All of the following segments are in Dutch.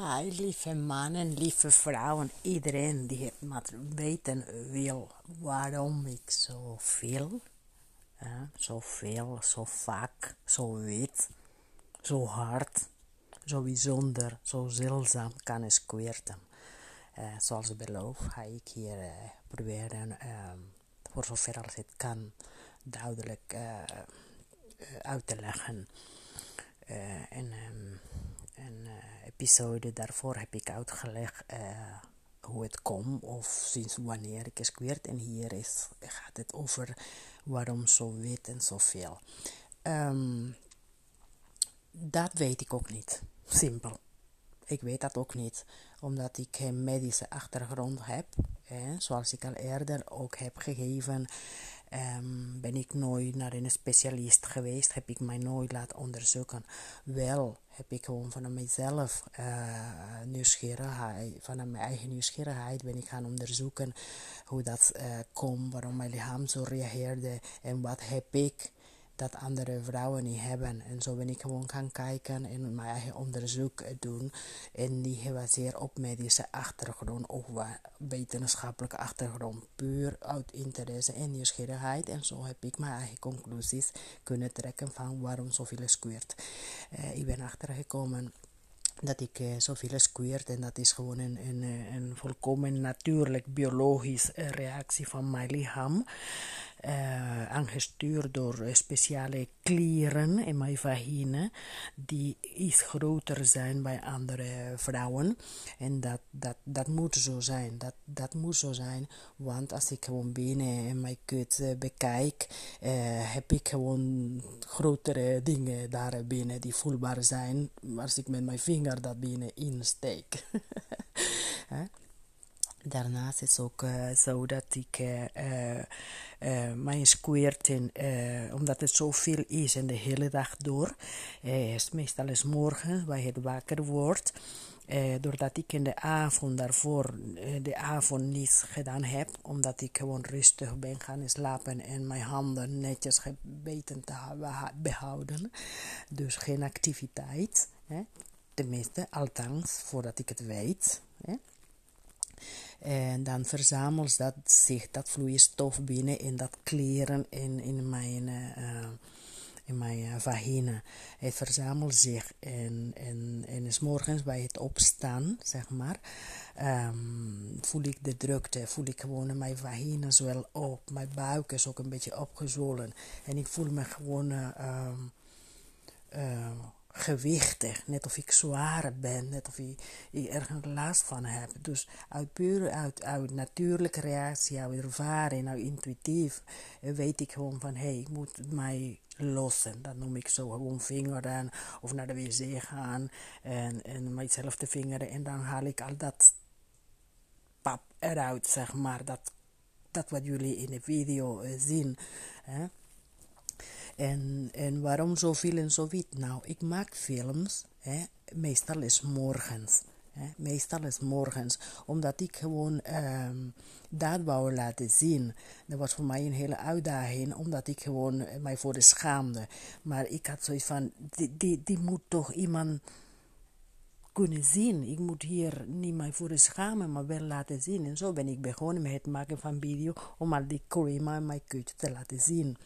Hi, lieve mannen, lieve vrouwen, iedereen die het maar weten wil waarom ik zo veel, zo veel, zo vaak, zo wit, zo hard, zo bijzonder, zo zeldzaam kan squirten. Uh, zoals beloofd ga ik hier uh, proberen, uh, voor zover als het kan, duidelijk uh, uit te leggen. en episode daarvoor heb ik uitgelegd uh, hoe het komt of sinds wanneer ik squirt. En hier is, gaat het over waarom zo wit en zoveel. Um, dat weet ik ook niet. Simpel. Ik weet dat ook niet, omdat ik een medische achtergrond heb. En zoals ik al eerder ook heb gegeven, um, ben ik nooit naar een specialist geweest. Heb ik mij nooit laten onderzoeken. Wel heb ik gewoon van mezelf uh, nieuwsgierigheid, van mijn eigen nieuwsgierigheid ben ik gaan onderzoeken hoe dat uh, komt, waarom mijn lichaam zo reageerde en wat heb ik dat andere vrouwen niet hebben. En zo ben ik gewoon gaan kijken en mijn eigen onderzoek doen. En die gebaseerd op medische achtergrond of wetenschappelijke achtergrond. Puur uit interesse en nieuwsgierigheid. En zo heb ik mijn eigen conclusies kunnen trekken van waarom zoveel squirt. Uh, ik ben achtergekomen dat ik uh, zoveel squirt en dat is gewoon een, een, volkomen natuurlijk biologisch reactie van mijn lichaam uh, aangestuurd door speciale klieren in mijn vagina, die iets groter zijn bij andere vrouwen. En dat, dat, dat moet zo zijn. Dat, dat moet zo zijn, want als ik gewoon binnen in mijn kut uh, bekijk, heb ik gewoon grotere dingen daar binnen die voelbaar zijn, als ik met mijn vinger dat binnen insteek. Daarnaast is ook uh, zo dat ik uh, uh, mijn squirten, omdat het zoveel is en de hele dag door, is meestal is morgen waar het wakker wordt. doordat ik in de avond daarvoor de avond niets gedaan heb, omdat ik gewoon rustig ben gaan slapen en mijn handen netjes gebeten te behouden. Dus geen activiteit. Hè? Tenminste, althans, voordat ik het weet. Hè? En dan verzamelt dat zich, dat vloeistof binnen in dat kleren in, in mijn, uh, in mijn uh, vagina. Het verzamelt zich en, en, en is morgens bij het opstaan, zeg maar, um, voel ik de drukte, voel ik gewoon mijn vagina zwel op. Mijn buik is ook een beetje opgezwollen. En ik voel me gewoon... Uh, gewichtig, net of ik zwaar ben, net of ik, ergens last van heb. Dus uit puur, uit, uit natuurlijke reactie, uit ervaring, uit intuïtief, eh, weet ik gewoon van, hé, hey, ik moet mij lossen. Dat noem ik zo, gewoon vingeren of naar de wc gaan en, en mijzelf te vingeren en dan haal ik al dat pap eruit, zeg maar, dat, dat wat jullie in de video uh, zien. En, en waarom zoveel en zo wit? Nou, ik maak films, hè, meestal is morgens. Hè, meestal is morgens, omdat ik gewoon um, dat wou laten zien. Dat was voor mij een hele uitdaging, omdat ik gewoon eh, mij voor de schaamde. Maar ik had zoiets van, die, die, die moet toch iemand kunnen zien. Ik moet hier niet mij voor schamen, maar wel laten zien. En zo ben ik begonnen met het maken van video om al die crema in mijn kut te laten zien.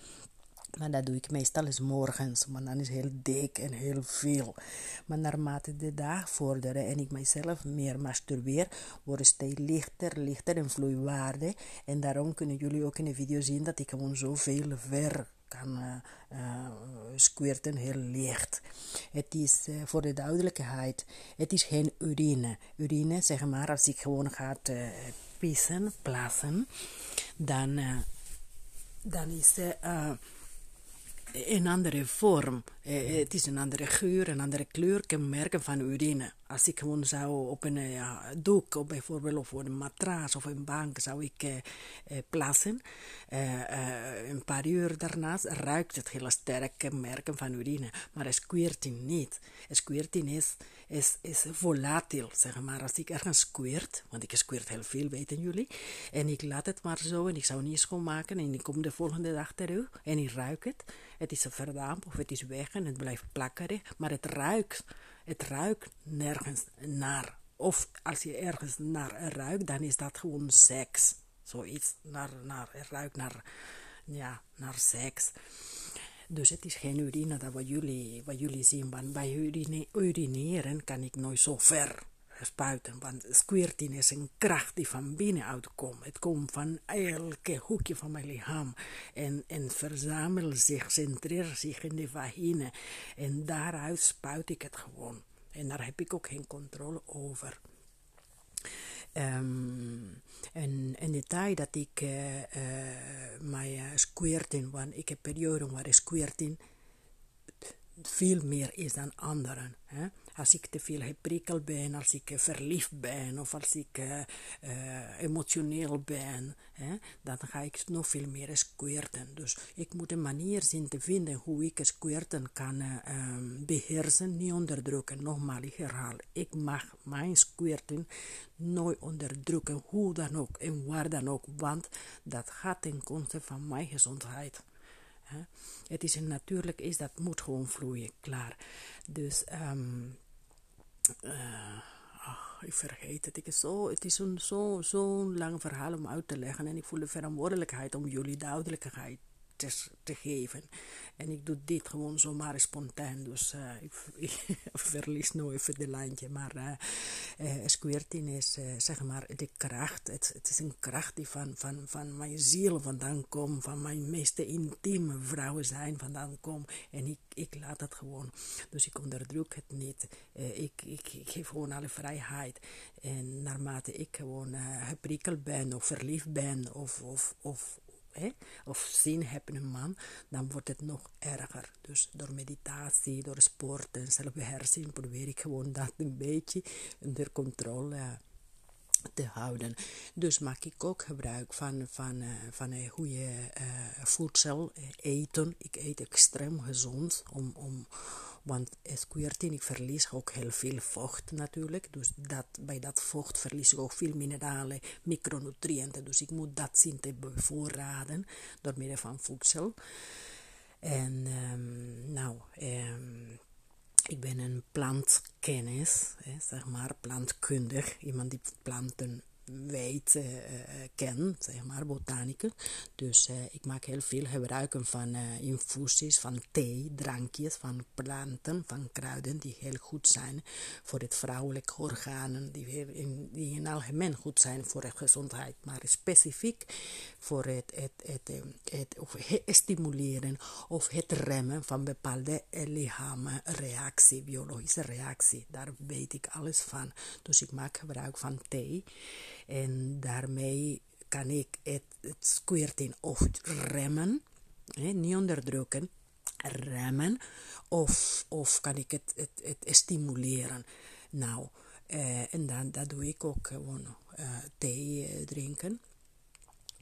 Maar dat doe ik meestal eens morgens, maar dan is heel dik en heel veel. Maar naarmate de dag vorderen en ik mijzelf meer masturbeer, wordt steeds lichter, lichter en vloeiwaardig. En daarom kunnen jullie ook in de video zien dat ik gewoon zoveel ver kan uh, uh, squirten, heel licht. Het is uh, voor de duidelijkheid, het is geen urine. Urine, zeg maar, als ik gewoon ga pissen, plassen, dan, dan is het een andere vorm. Eh, het is een andere geur, een andere kleur, kenmerken van urine. Als ik gewoon zou op een ja, doek, of bijvoorbeeld op een matras of een bank, zou ik eh, eh, plaatsen. Eh, eh, een paar uur daarnaast ruikt het heel sterk kenmerken van urine. Maar squirting niet. Squirting is, is, is volatiel, zeg maar. Als ik ergens squirt, want ik squirt heel veel, weten jullie. En ik laat het maar zo en ik zou niet schoonmaken. En ik kom de volgende dag terug en ik ruik het. Het is verdampt of het is weg het blijft plakkerig. Maar het ruikt Het ruikt nergens naar. Of als je ergens naar ruikt, dan is dat gewoon seks. Zoiets, naar, naar, ruikt naar, ja, naar seks. Dus het is geen urine dat wat jullie, wat jullie zien. Want bij urine, urineren kan ik nooit zo ver spuiten. Want squirting is een kracht die van binnenuit komt. Het komt van elke hoekje van mijn lichaam. En, en verzamelt zich, centreert zich in de vagina. En daaruit spuit ik het gewoon. En daar heb ik ook geen controle over. Um, en, tijd dat ik uh, uh, mijn uh, squirting, want ik heb perioden waar squirting veel meer is dan anderen. Hè? Als ik te veel geprikkeld ben, als ik verliefd ben of als ik uh, uh, emotioneel ben, dan ga ik nog veel meer squirten. Dus ik moet een manier zien te vinden hoe ik squirten kan uh, beheersen, niet onderdrukken. Nogmaals, ik herhaal, ik mag mijn squirten nooit onderdrukken, hoe dan ook en waar dan ook, want dat gaat ten koste van mijn gezondheid. Het is een natuurlijk is, dat moet gewoon vloeien, klaar. Dus, um, uh, ach, ik vergeet het. Ik is zo, het is zo'n zo, zo lang verhaal om uit te leggen. En ik voel de verantwoordelijkheid om jullie duidelijkheid te, te geven. En ik doe dit gewoon zomaar spontaan. Dus uh, ik, verlies nooit even de lijntje. Maar uh, uh, squirting is zeg maar de kracht. Het, het, is een kracht die van, van, van mijn ziel vandaan komt. Van mijn meest intieme vrouwen zijn vandaan komt. En ik, ik laat het gewoon. Dus ik onderdruk het niet. ik, ik, ik geef gewoon alle vrijheid. En naarmate ik gewoon geprikkeld ben of verliefd ben of, of, of of zin hebben een man, dan wordt het nog erger. Dus door meditatie, door sport en zelfbeheersing probeer ik gewoon dat een beetje onder controle te houden. Dus maak ik ook gebruik van, van, uh, van een goede uh, voedsel, eten. Ik eet extreem gezond om, om, want ik verlies ook heel veel vocht natuurlijk. Dus dat, bij dat vocht verlies ik ook veel mineralen, micronutriënten. Dus ik moet dat zien te bevoorraden door middel van voedsel. En um, nou, um, ik ben een plantkennis, hè, zeg maar, plantkundig. Iemand die planten weet, uh, ken, zeg maar, botanicus. Dus uh, ik maak heel veel gebruik van infusies, van thee, drankjes, van planten, van kruiden die heel goed zijn voor het vrouwelijke organen, die in, die in algemeen goed zijn voor de gezondheid, maar specifiek voor het, het, het, het, het stimuleren of het remmen van bepaalde lichamen, reactie, biologische reactie. Daar weet ik alles van. Dus ik maak gebruik van thee. En daarmee kan ik het, het squirting of remmen, hè, niet onderdrukken, remmen, of, of kan ik het, het, het stimuleren. Nou, eh, en dan dat doe ik ook gewoon uh, thee uh, drinken.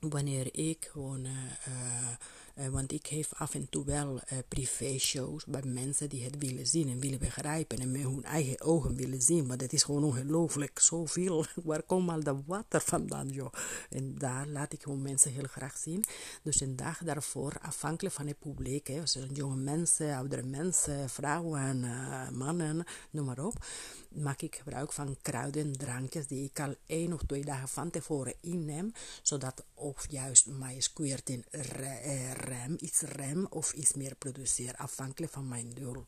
Wanneer ik gewoon uh, uh, want ik geef af en toe wel uh, privé-shows bij mensen die het willen zien en willen begrijpen en met hun eigen ogen willen zien. Want het is gewoon ongelooflijk zoveel. Waar komt al dat water vandaan, joh? En daar laat ik gewoon mensen heel graag zien. Dus een dag daarvoor, afhankelijk van het publiek, hè, jonge mensen, oudere mensen, vrouwen, uh, mannen, noem maar op maak ik gebruik van kruiden, drankjes die ik al één of twee dagen van tevoren inneem, zodat of juist mijn squirting rem, iets rem of iets meer produceert, afhankelijk van mijn doel.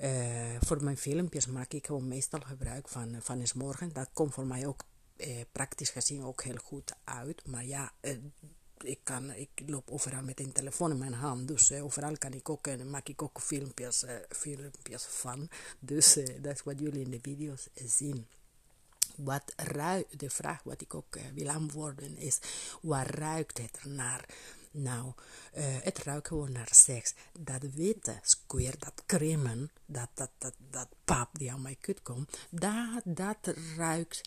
Uh, voor mijn filmpjes maak ik gewoon meestal gebruik van, van eens morgen. Dat komt voor mij ook uh, praktisch gezien ook heel goed uit. Maar ja, ik, kan, ik loop overal met een telefoon in mijn hand. Dus overal kan ik ook, maak ik ook filmpjes, filmpjes van. Dus dat is wat jullie in de video's zien wat ruikt, de vraag wat ik ook wil antwoorden is, waar ruikt het naar? Nou, het ruikt gewoon naar seks. Dat witte square, dat cremen, dat, dat, dat, dat pap die aan mijn kut komt, dat, dat ruikt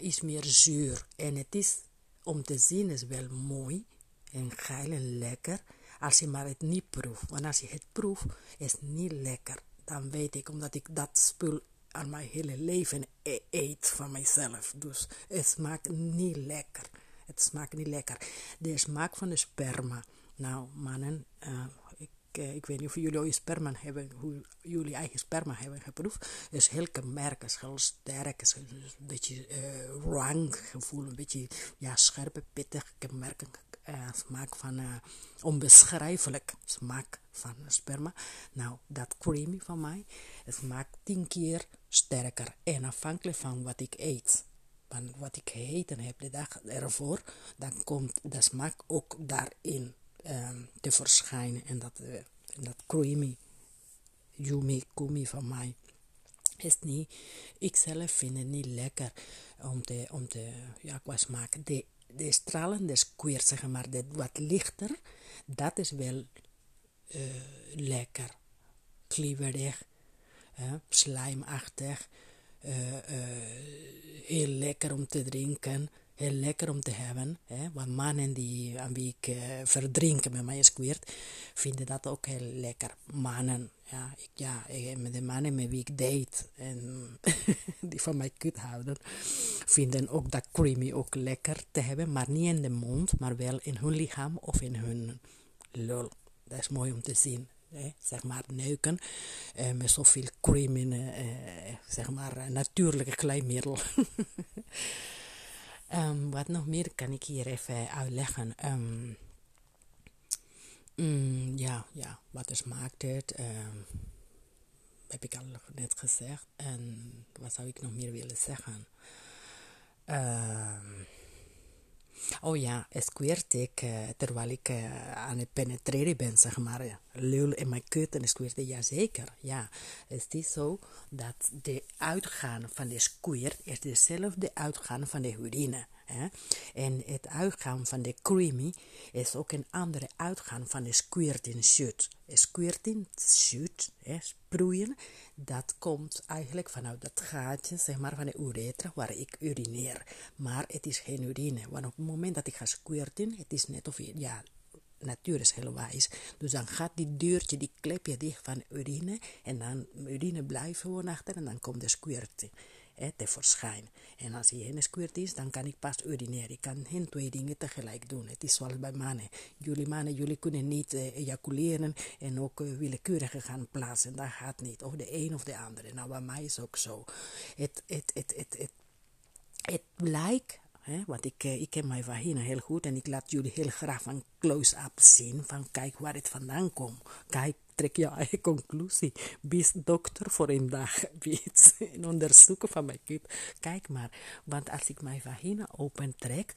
is meer zuur. En het is, om te zien, is wel mooi en geil en lekker, als je maar het niet proeft. Want als je het proeft, is het niet lekker. Dan weet ik, omdat ik dat spul aan mijn hele leven e-, eet van mijzelf. Dus het smaakt niet lekker. Het smaakt niet lekker. De smaak van de sperma. Nou, mannen, uh, ik uh, ik weet niet of jullie ooit sperma hebben, hoe jullie eigen sperma hebben geproefd. is heel kenmerkend, is heel sterk, is een beetje uh, rang gevoel, een beetje ja, scherpe, pittig, kenmerkend uh, smaak van onbeschrijfelijk smaak van sperma. Nou, dat creamy van mij, het smaakt tien keer sterker en afhankelijk van wat ik eet. Van wat ik gegeten heb de dag ervoor, dan komt de smaak ook daarin um, te verschijnen. En dat, uh, dat creamy, yummy, kumi van mij is niet, ik zelf vind het niet lekker om te, om te ja, qua smaak. De, de stralende square, zeg maar, de wat lichter, dat is wel uh, lekker. Klieberig, uh, slijmachtig, uh, heel lekker om te drinken heel lekker om te hebben. Hè? Want mannen die, aan wie ik uh, verdrinken met mijn squirt, vinden dat ook heel lekker. Mannen, ja, ik, ja met de mannen met wie ik date en die van mij kut houden, vinden ook dat creamy ook lekker te hebben. Maar niet in de mond, maar wel in hun lichaam of in hun lul. Dat is mooi om te zien. Hè? zeg maar neuken uh, met zoveel cream in, zeg maar natuurlijke kleinmiddel. Um, wat nog meer kan ik hier even uitleggen? Um, mm, ja, ja, wat is maakt het? Um, heb ik al net gezegd. En wat zou ik nog meer willen zeggen? Oh ja, squirt ik uh, terwijl ik uh, aan het penetreren ben, zeg maar. Lul in mijn kut en ja zeker. Ja, het is zo dat de uitgaan van de squirt is dezelfde uitgaan van de urine. Hè? En het uitgaan van de creamy is ook een andere uitgaan van de squirting shoot. Squirting shoot, sproeien, dat komt eigenlijk vanuit dat gaatje, zeg maar, van de uretra waar ik urineer. Maar het is geen urine, want op het moment dat ik ga squirten, het is net of, ja, natuur is heel wijs. Dus dan gaat die deurtje, die klepje dicht van urine. En dan urine blijft gewoon achter en dan komt de squirting hè, te verschijnen. En als hij squirt is, dan kan ik pas urineren. Ik kan geen twee dingen tegelijk doen. Het is zoals bij mannen. Jullie mannen, jullie kunnen niet uh, ejaculeren en ook uh, willekeurige gaan plaatsen. Dat gaat niet. Of de een of de andere. Nou, bij mij is ook zo. Het, het, het, het, het, het lijkt want ik, eh, ik ken mijn vagina heel goed en ik laat jullie heel graag van close-up zien. Van kijk waar het vandaan komt. Kijk, trek je eigen conclusie. Wees dokter voor een dag. Wees en onderzoeken van mijn kind. Kijk maar, want als ik mijn vagina opentrek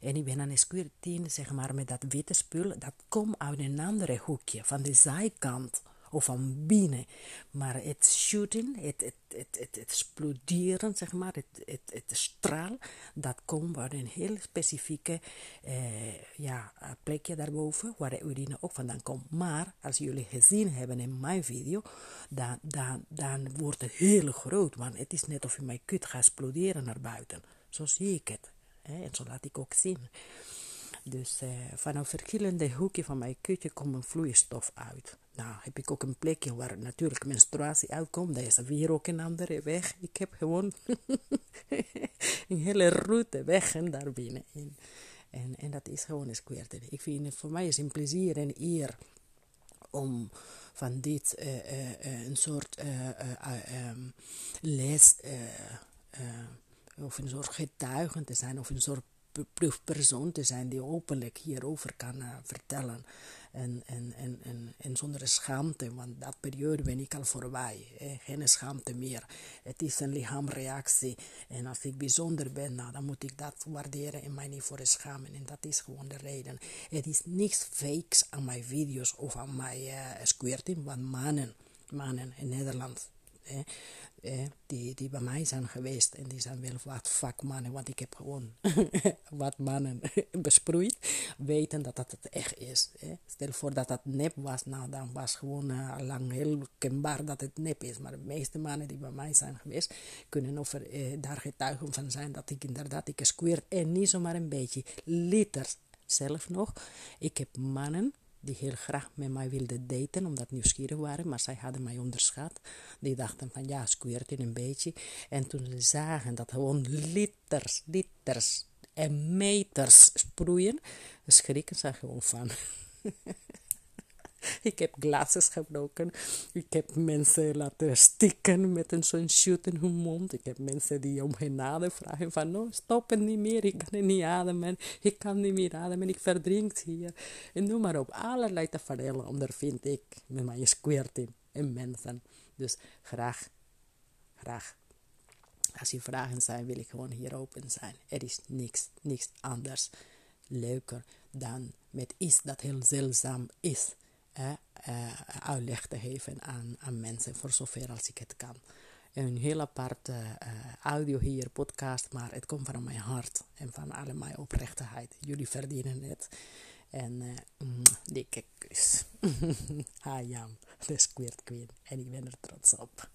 en ik ben aan een squirtine, zeg maar met dat witte spul, dat komt uit een andere hoekje, van de zijkant of van binnen. Maar het shooting, het, het, het, het, exploderen, zeg maar, het, het, het straal, dat komt uit een heel specifieke eh, ja, plekje daarboven, waar de urine ook vandaan komt. Maar als jullie gezien hebben in mijn video, dan, dan, dan wordt het heel groot, want het is net of je mijn kut gaat exploderen naar buiten. Zo zie ik het. Hè? En zo laat ik ook zien. Dus uh, vanaf verschillende hoeken van mijn kutje komt een vloeistof uit. Nou, heb ik ook een plekje waar natuurlijk menstruatie uitkomt. Dat is weer ook een andere weg. Ik heb gewoon een hele route weg en daar binnen. En, en, en dat is gewoon een squirten. Ik vind het voor mij is een plezier en eer om van dit uh, uh, een soort um, les of een soort getuigen te zijn of een soort proefpersoon te zijn die openlijk hierover kan uh, vertellen. En, en, en, en, en zonder schaamte, want dat periode ben ik al voorbij. Geen schaamte meer. Het is een lichaamreactie. En als ik bijzonder ben, nou, dan moet ik dat waarderen en mij niet voor schamen. En dat is gewoon de reden. Het is niks fakes aan mijn video's of aan mijn uh, squirting, want mannen, mannen in Nederland eh, die, die bij mij zijn geweest. En die zijn wel wat vakmannen, want ik heb gewoon wat mannen besproeid. Weten dat dat het echt is. Eh. Stel voor dat dat nep was, nou dan was gewoon uh, lang heel kenbaar dat het nep is. Maar de meeste mannen die bij mij zijn geweest, kunnen over, eh, daar getuigen van zijn dat ik inderdaad, ik en niet zomaar een beetje, liters zelf nog. Ik heb mannen die heel graag met mij wilden daten, omdat nieuwsgierig waren, maar zij hadden mij onderschat. Die dachten van ja, squirt in een beetje. En toen ze zagen dat gewoon liters, liters en meters sproeien, schrikken ze gewoon van. ik heb glasses gebroken. Ik heb mensen laten stikken met een zo'n shoot in hun mond. Ik heb mensen die om genade vragen van, no, stop het niet meer. Ik kan niet ademen. Ik kan niet meer ademen. Ik verdrink hier. En noem maar op. Allerlei tafereelen ondervind ik met mijn squirting en mensen. Dus graag, graag. Als je vragen zijn, wil ik gewoon hier open zijn. Er is niks, niks anders leuker dan met iets dat heel zeldzaam is. Eh, uitleg te geven aan, aan mensen, voor zover als ik het kan. Een heel aparte uh, audio hier, podcast, maar het komt van mijn hart en van alle mijn oprechtheid. Jullie verdienen het. En uh, mm, dikke kus. I am the Squirt Queen en ik ben er trots op.